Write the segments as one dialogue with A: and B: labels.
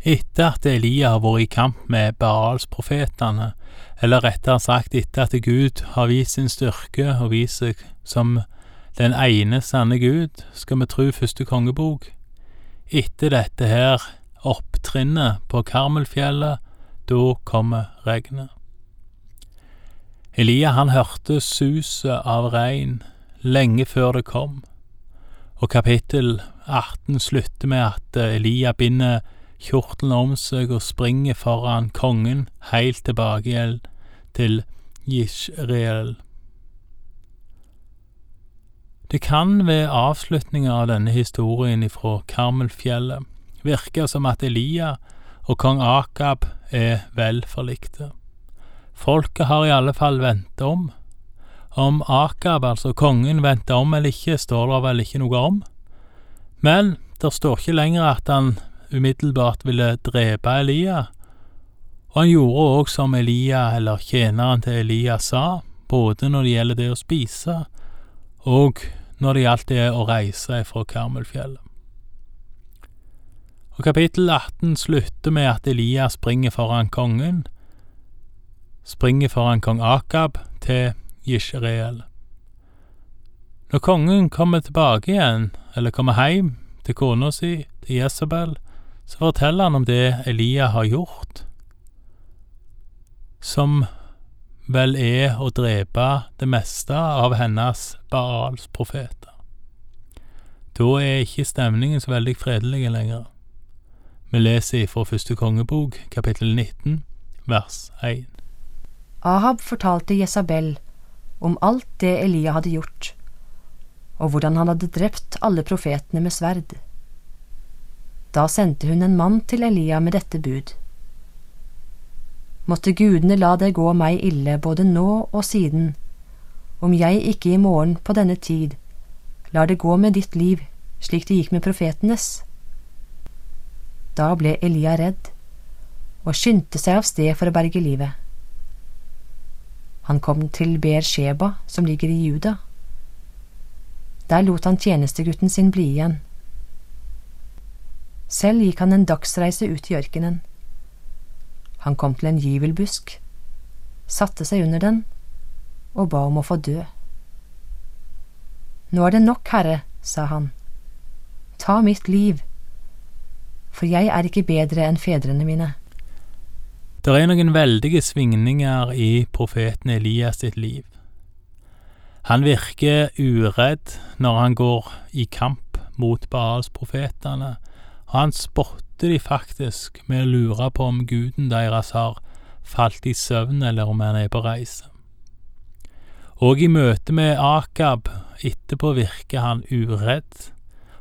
A: Etter at Elia har vært i kamp med Baals-profetene, eller rettere sagt etter at Gud har vist sin styrke og vist seg som den ene sanne Gud, skal vi tru første kongebok. Etter dette her opptrinnet på Karmelfjellet, da kommer regnet. Elia han hørte suset av regn lenge før det kom, og kapittel 18 slutter med at Elia binder kjortelen om seg og springer foran kongen heilt tilbake til Jishreel. Det kan ved avslutninga av denne historien ifra Karmelfjellet virke som at Elia og kong Akab er vel forlikte. Folket har i alle fall ventet om. Om Akab, altså kongen, vendte om eller ikke, står det vel ikke noe om. Men det står ikke lenger at han umiddelbart ville drepe Elia, og han gjorde òg som Elia, eller tjeneren til Elia, sa, både når det gjelder det å spise, og når det gjaldt det å reise fra Karmelfjellet. Og kapittel 18 slutter med at Elia springer foran kongen, springer foran kong Akab til Jishreel. Når kongen kommer tilbake igjen, eller kommer hjem til kona si, til Jesabel, så forteller han om det Elia har gjort, som vel er å drepe det meste av hennes Baals profeter. Da er ikke stemningen så veldig fredelig lenger. Vi leser fra første kongebok, kapittel 19, vers 1.
B: Ahab fortalte Jesabel om alt det Elia hadde gjort, og hvordan han hadde drept alle profetene med sverd. Da sendte hun en mann til Elia med dette bud. Måtte gudene la det gå meg ille både nå og siden, om jeg ikke i morgen på denne tid lar det gå med ditt liv slik det gikk med profetenes. Da ble Elia redd og skyndte seg av sted for å berge livet. Han kom til Beersheba, som ligger i Juda. Der lot han tjenestegutten sin bli igjen. Selv gikk han en dagsreise ut i ørkenen. Han kom til en gyvelbusk, satte seg under den og ba om å få dø. Nå er det nok, Herre, sa han. Ta mitt liv, for jeg er ikke bedre enn fedrene mine.
A: Det er noen veldige svingninger i profeten Elias sitt liv. Han virker uredd når han går i kamp mot Baals-profetene, han spotter de faktisk med å lure på om guden deres har falt i søvn, eller om han er på reise. Og i møte med Akab etterpå virker han uredd,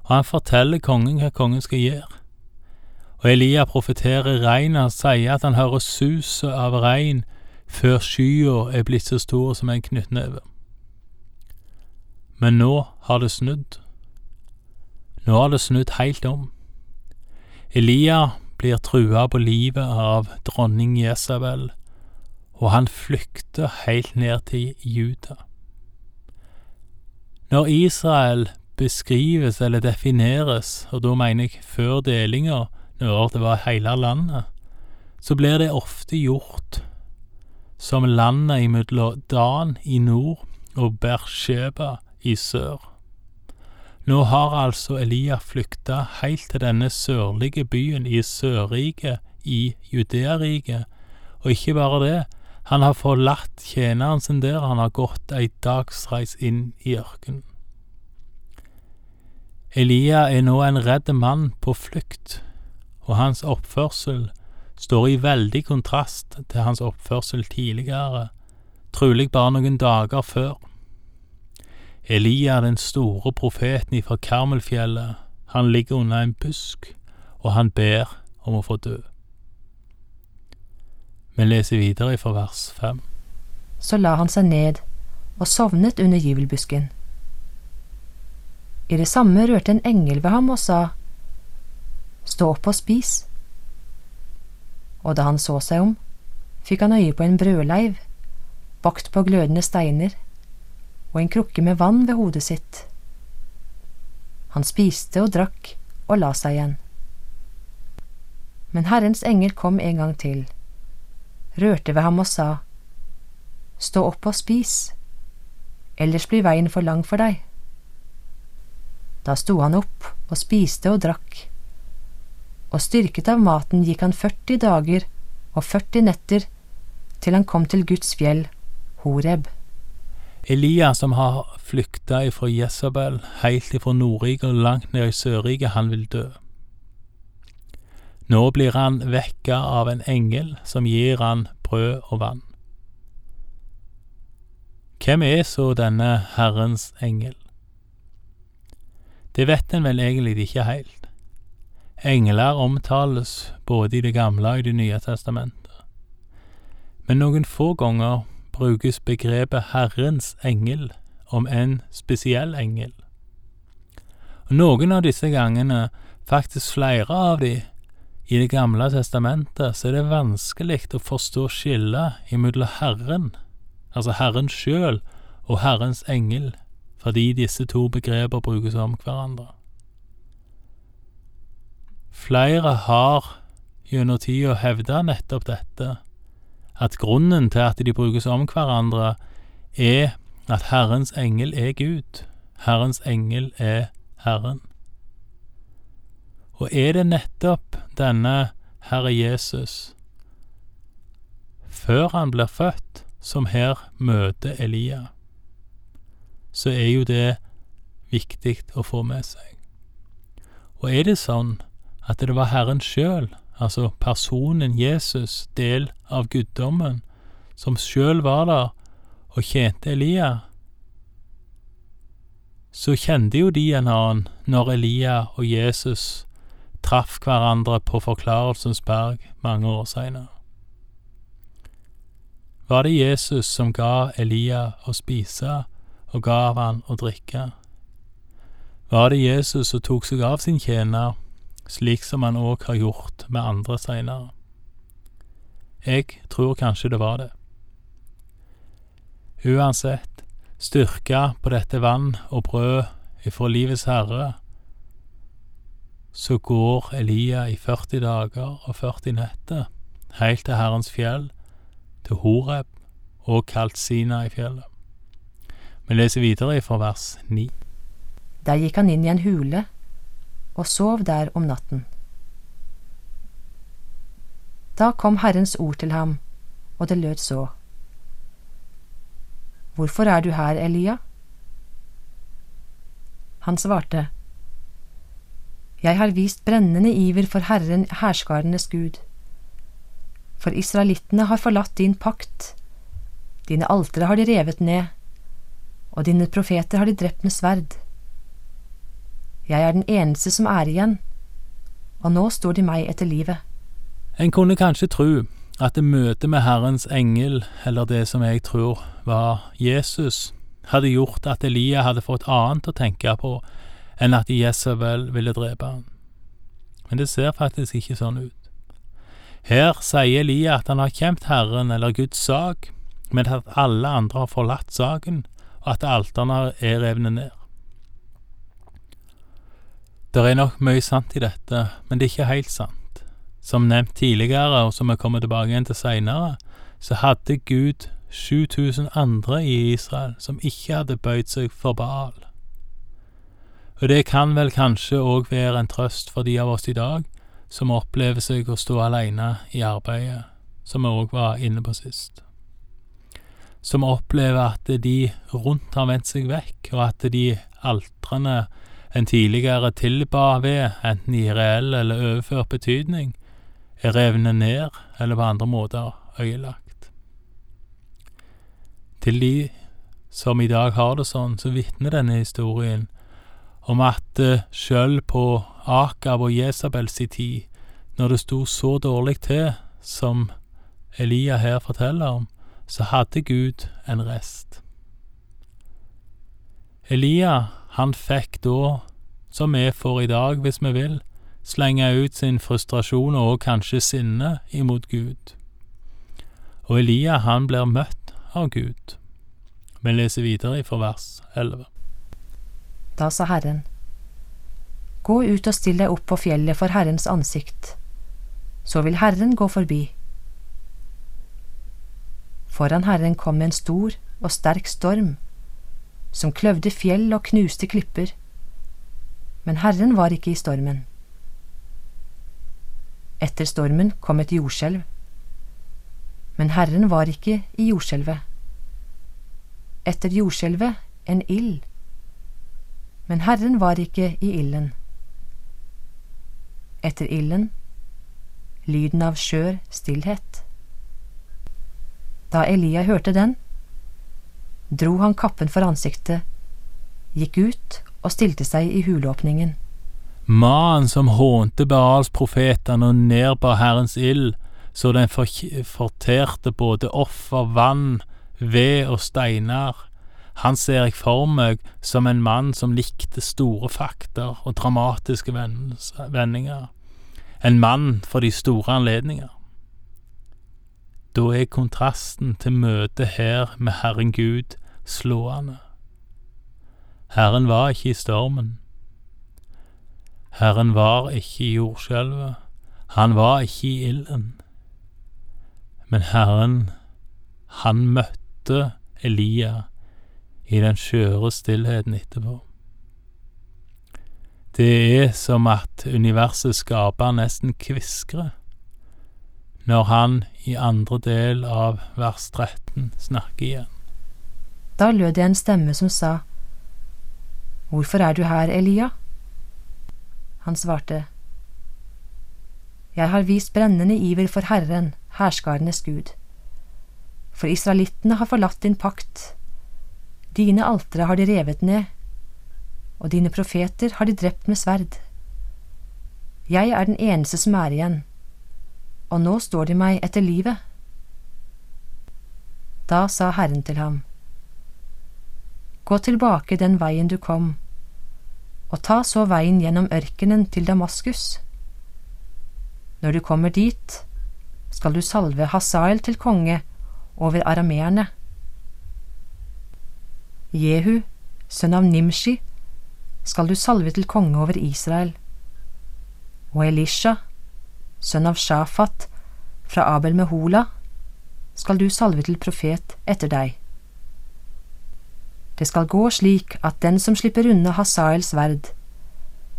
A: og han forteller kongen hva kongen skal gjøre. Og Elia profeterer regn, han sier at han hører suset av regn før skya er blitt så stor som en knyttneve. Men nå har det snudd. Nå har det snudd helt om. Elia blir trua på livet av dronning Jesabel, og han flykter helt ned til Juda. Når Israel beskrives eller defineres, og da mener jeg før delinga, når det var hele landet, så blir det ofte gjort som landet imellom Dan i nord og Bersheba i sør. Nå har altså Elia flykta heilt til denne sørlige byen i Sørriket i Judeariket, og ikke bare det, han har forlatt tjeneren sin der, han har gått ei dagsreis inn i ørkenen. Elia er nå en redd mann på flukt, og hans oppførsel står i veldig kontrast til hans oppførsel tidligere, trolig bare noen dager før. Elia, den store profeten ifra Karmelfjellet, han ligger under en busk, og han ber om å få dø. Vi leser videre fra vers fem.
B: Så la han seg ned og sovnet under gyvelbusken. I det samme rørte en engel ved ham og sa, Stå opp og spis. Og da han så seg om, fikk han øye på en brødleiv, bakt på glødende steiner og en krukke med vann ved hodet sitt. Han spiste og drakk og la seg igjen. Men Herrens engel kom en gang til, rørte ved ham og sa, Stå opp og spis, ellers blir veien for lang for deg. Da sto han opp og spiste og drakk, og styrket av maten gikk han 40 dager og 40 netter til han kom til Guds fjell, Horeb.
A: Elia som har flykta ifra Jesabel, heilt ifra Nordriket og langt ned i Sørriket, han vil dø. Nå blir han vekka av en engel som gir han brød og vann. Hvem er så denne Herrens engel? Det vet en vel egentlig ikke heilt. Engler omtales både i Det gamle og i Det nye testamentet. Men noen få ganger brukes begrepet Herrens engel om en spesiell engel. Og Noen av disse gangene, faktisk flere av de, i Det gamle testamentet så er det vanskelig å forstå skillet imellom Herren, altså Herren sjøl, og Herrens engel, fordi disse to begreper brukes om hverandre. Flere har gjennom tida hevda nettopp dette, at grunnen til at de brukes om hverandre, er at Herrens engel er Gud, Herrens engel er Herren. Og er det nettopp denne Herre Jesus, før han blir født, som her møter Elia, så er jo det viktig å få med seg. Og er det sånn at det var Herren sjøl, altså personen Jesus, del av guddommen, som sjøl var der og tjente Elia, så kjente jo de en annen når Elia og Jesus traff hverandre på Forklarelsens berg mange år seinere. Var det Jesus som ga Elia å spise og gav han å drikke? Var det Jesus som tok seg av sin tjener, slik som han òg har gjort med andre seinere? Jeg tror kanskje det var det. Uansett, styrka på dette vann og brød ifra livets herre så går Elia i 40 dager og 40 netter heilt til Herrens fjell, til Horeb, og kalt Sina i fjellet. Vi leser videre fra vers 9.
B: Der gikk han inn i en hule og sov der om natten. Da kom Herrens ord til ham, og det lød så. Hvorfor er du her, Elia? Han svarte, jeg har vist brennende iver for Herren hærskarenes Gud. For israelittene har forlatt din pakt, dine altere har de revet ned, og dine profeter har de drept med sverd. Jeg er den eneste som er igjen, og nå står de meg etter livet.
A: En kunne kanskje tro at det møtet med Herrens engel, eller det som jeg tror var Jesus, hadde gjort at Elia hadde fått annet å tenke på enn at Jesabel ville drepe ham. Men det ser faktisk ikke sånn ut. Her sier Elia at han har kjempet Herren eller Guds sak, men at alle andre har forlatt saken, og at alterne er revnet ned. Det er nok mye sant i dette, men det er ikke helt sant. Som nevnt tidligere, og som vi kommer tilbake igjen til seinere, så hadde Gud 7000 andre i Israel som ikke hadde bøyd seg for Baal. Og det kan vel kanskje òg være en trøst for de av oss i dag som opplever seg å stå alene i arbeidet, som vi òg var inne på sist. Som opplever at de rundt har vendt seg vekk, og at de altrene en tidligere tilba ved, enten i reell eller overført betydning, er revnet ned eller på andre måter øyelagt. Til de som i dag har det sånn, så vitner denne historien om at uh, sjøl på Akab og Jesabels tid, når det sto så dårlig til som Elia her forteller om, så hadde Gud en rest. Elia, han fikk da, som vi får i dag hvis vi vil, slenge ut sin frustrasjon og kanskje sinne imot Gud. Og Elia, han blir møtt av Gud. Vi leser videre fra vers 11.
B: Da sa Herren, Gå ut og still deg opp på fjellet for Herrens ansikt. så vil Herren gå forbi. Foran Herren kom en stor og sterk storm, som kløvde fjell og knuste klipper, men Herren var ikke i stormen. Etter stormen kom et jordskjelv, men Herren var ikke i jordskjelvet. Etter jordskjelvet en ild, men Herren var ikke i ilden. Etter ilden lyden av skjør stillhet. Da Elia hørte den, dro han kappen for ansiktet, gikk ut og stilte seg i huleåpningen.
A: Mannen som hånte Baals profetene og nedbar Herrens ild, så den forterte både offer, vann, ved og steiner. Han ser jeg for meg som en mann som likte store fakter og dramatiske vendinger. En mann for de store anledninger. Da er kontrasten til møtet her med Herren Gud slående. Herren var ikke i stormen. Herren var ikke i jordskjelvet. Han var ikke i ilden. Men Herren, han møtte Elia i den skjøre stillheten etterpå. Det er som at universet skaper nesten kviskrer når han i andre del av vers 13 snakker igjen.
B: Da lød det en stemme som sa, Hvorfor er du her, Elia? Han svarte, Jeg har vist brennende iver for Herren, herskarenes Gud. For israelittene har forlatt din pakt, dine altere har de revet ned, og dine profeter har de drept med sverd. Jeg er den eneste som er igjen, og nå står de meg etter livet. Da sa Herren til ham, Gå tilbake den veien du kom, og ta så veien gjennom ørkenen til Damaskus. Når du kommer dit, skal du salve Hasael til konge over arameerne. Jehu, sønn av Nimshi, skal du salve til konge over Israel. Og Elisha, sønn av Shafat, fra Abel Mehola, skal du salve til profet etter deg. Det skal gå slik at den som slipper unna Hasaels sverd,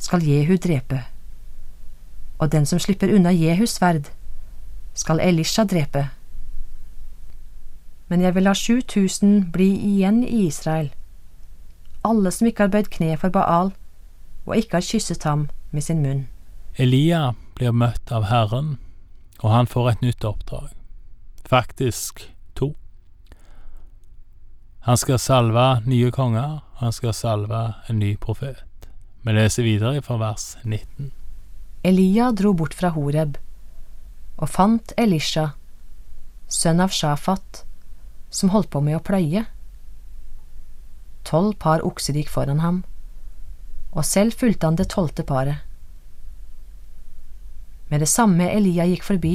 B: skal Jehu drepe, og den som slipper unna Jehus sverd, skal Elisha drepe. Men jeg vil la 7000 bli igjen i Israel alle som ikke har bøyd kne for Baal og ikke har kysset ham med sin munn.
A: Elia blir møtt av Herren, og han får et nytt oppdrag. Faktisk to. Han skal salve nye konger, og han skal salve en ny profet. Vi leser videre fra vers 19.
B: Elia dro bort fra Horeb og fant Elisha, sønn av Shafat, som holdt på med å pløye. Tolv par okser gikk foran ham, og selv fulgte han det tolvte paret. Med det samme Elia gikk forbi,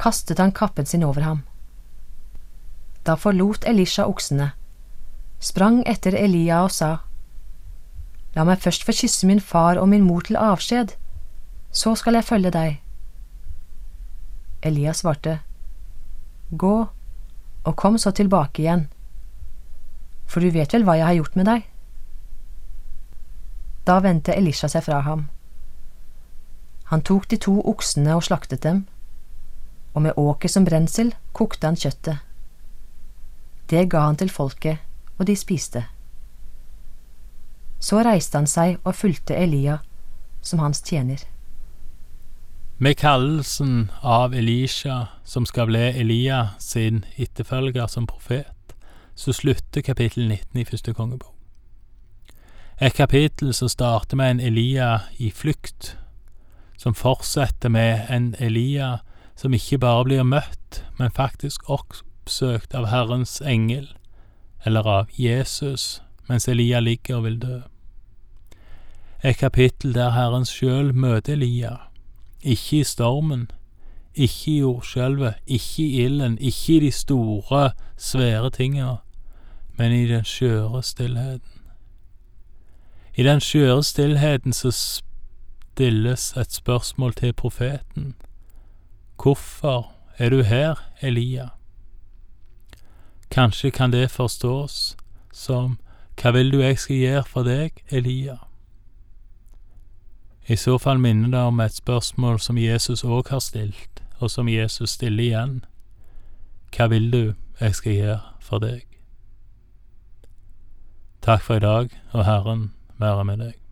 B: kastet han kappen sin over ham. Da forlot Elisha oksene, sprang etter Elia og sa, La meg først få kysse min far og min mor til avskjed, så skal jeg følge deg. Elia svarte, Gå, og kom så tilbake igjen for du vet vel hva jeg har gjort med deg? Da vendte Elisha seg fra ham. Han tok de to oksene og slaktet dem, og med åker som brensel kokte han kjøttet. Det ga han til folket, og de spiste. Så reiste han seg og fulgte Elia som hans tjener.
A: Med kallelsen av Elisha, som skal bli Elia sin etterfølger som profet, så slutter kapittel 19 i første kongebok. Et kapittel som starter med en Elia i flukt, som fortsetter med en Elia som ikke bare blir møtt, men faktisk oppsøkt av Herrens engel, eller av Jesus, mens Elia ligger og vil dø. Et kapittel der Herren sjøl møter Elia, ikke i stormen, ikke i jordskjelvet, ikke i ilden, ikke i de store, svære tinga, men i den skjøre stillheten. I den skjøre stillheten så stilles et spørsmål til profeten, Hvorfor er du her, Elia? Kanskje kan det forstås som Hva vil du jeg skal gjøre for deg, Elia? I så fall minner det om et spørsmål som Jesus òg har stilt, og som Jesus stiller igjen. Hva vil du jeg skal gjøre for deg? Takk for i dag, og Herren være med deg.